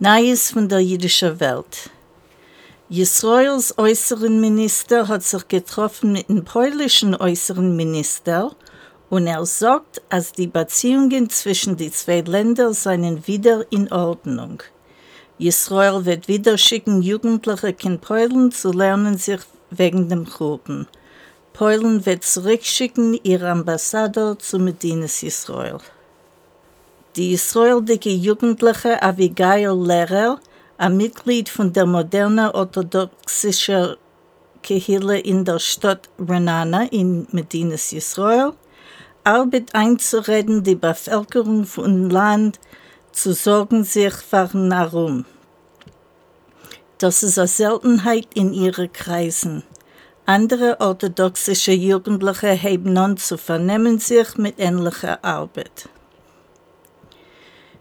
Neues von der jüdischen Welt. Israels äußeren Minister hat sich getroffen mit dem polnischen äußeren Minister und er sagt, dass die Beziehungen zwischen den zwei Ländern seien wieder in Ordnung. Israel wird wieder schicken Jugendliche in Polen zu lernen sich wegen dem Gruppen. Polen wird zurückschicken ihr Ambassador zu Medinas Israel. Die israelische Jugendliche Abigail Lehrer, ein Mitglied von der modernen orthodoxischen Kehille in der Stadt Renana in Medinas Israel, arbeitet einzureden, die Bevölkerung von Land zu sorgen sich fahren herum. Das ist eine Seltenheit in ihren Kreisen. Andere orthodoxische Jugendliche haben nun zu vernehmen sich mit ähnlicher Arbeit.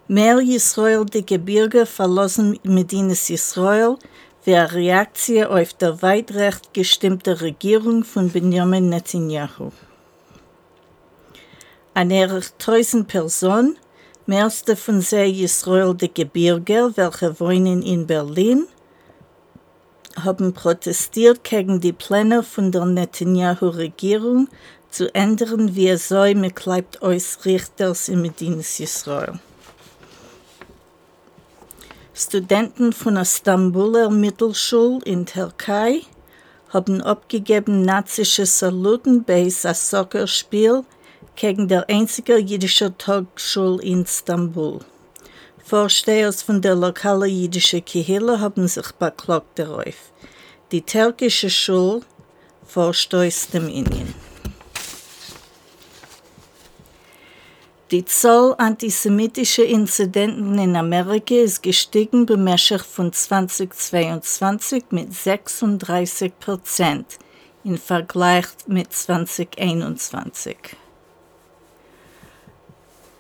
Mehr Israel die Gebirge verlassen Medinas Israel wie eine Reaktion auf die weit recht gestimmte Regierung von Benjamin Netanyahu. Eine tausend Personen, meiste von sie Israel die Gebirge, welche wohnen in Berlin, haben protestiert gegen die Pläne von der Netanyahu-Regierung zu ändern, wie es soll mit Kleibt Richters in Medinas Israel. Studenten von der Stambuler Mittelschule in Türkei haben abgegeben nazische Saluten bei einem Soccerspiel gegen der einzige jüdische Tagschule in Istanbul. Vorstehers von der lokalen jüdischen Kehille haben sich beklagt darauf. Die türkische Schule verstößt dem Indien. Die Zahl antisemitischer Inzidenten in Amerika ist gestiegen bemäßigt von 2022 mit 36 Prozent im Vergleich mit 2021.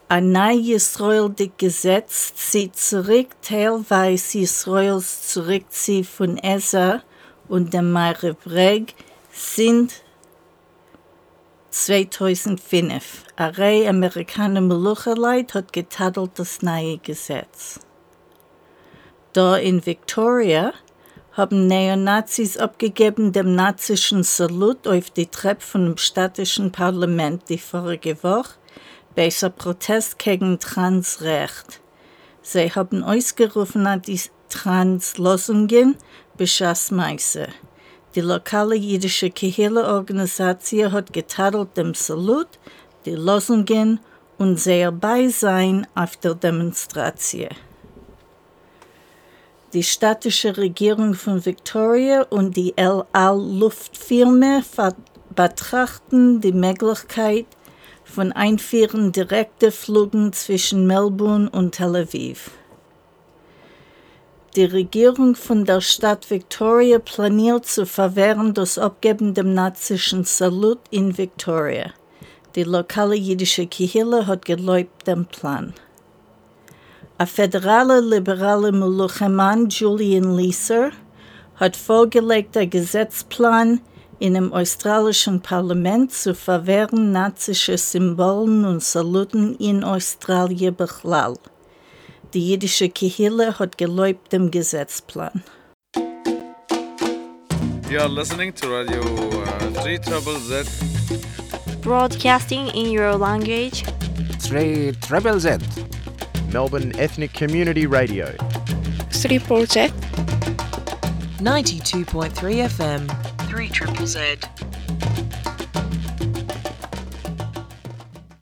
Ein neues israelisches Gesetz zieht zurück teilweise Israels Zurückziehen von ESA und dem Marebreg sind 2005. Eine Reihe amerikaner Melucheleit hat getadelt das neue Gesetz. Da in Victoria haben Neonazis abgegeben dem nazischen Salut auf die Treppe von dem städtischen Parlament die vorige Woche bei einem Protest gegen Transrecht. Sie haben ausgerufen an die Translosungen Beschassmeise. Die lokale jüdische Kehille-Organisation hat getadelt dem Salut, die Losungen und sehr Beisein auf der Demonstration. Die städtische Regierung von Victoria und die El Al Luftfirma betrachten die Möglichkeit von Einführen direkter Flügen zwischen Melbourne und Tel Aviv. Die Regierung von der Stadt Victoria planiert zu verwehren das Abgeben dem nazischen Salut in Victoria. Die lokale jüdische Kihille hat geläubt den Plan. Ein federaler liberaler Meluchemann Julian Leeser hat vorgelegt einen Gesetzplan in dem australischen Parlament zu verwehren nazische Symbolen und Saluten in Australien bechlall. Die jüdische Kihille hat geläubt dem Gesetzplan. You are listening to Radio uh, 3 Trouble Z. Broadcasting in your language. 3 Treble Z. Melbourne Ethnic Community Radio. 3 Project. 92.3 FM. 3 Triple Z.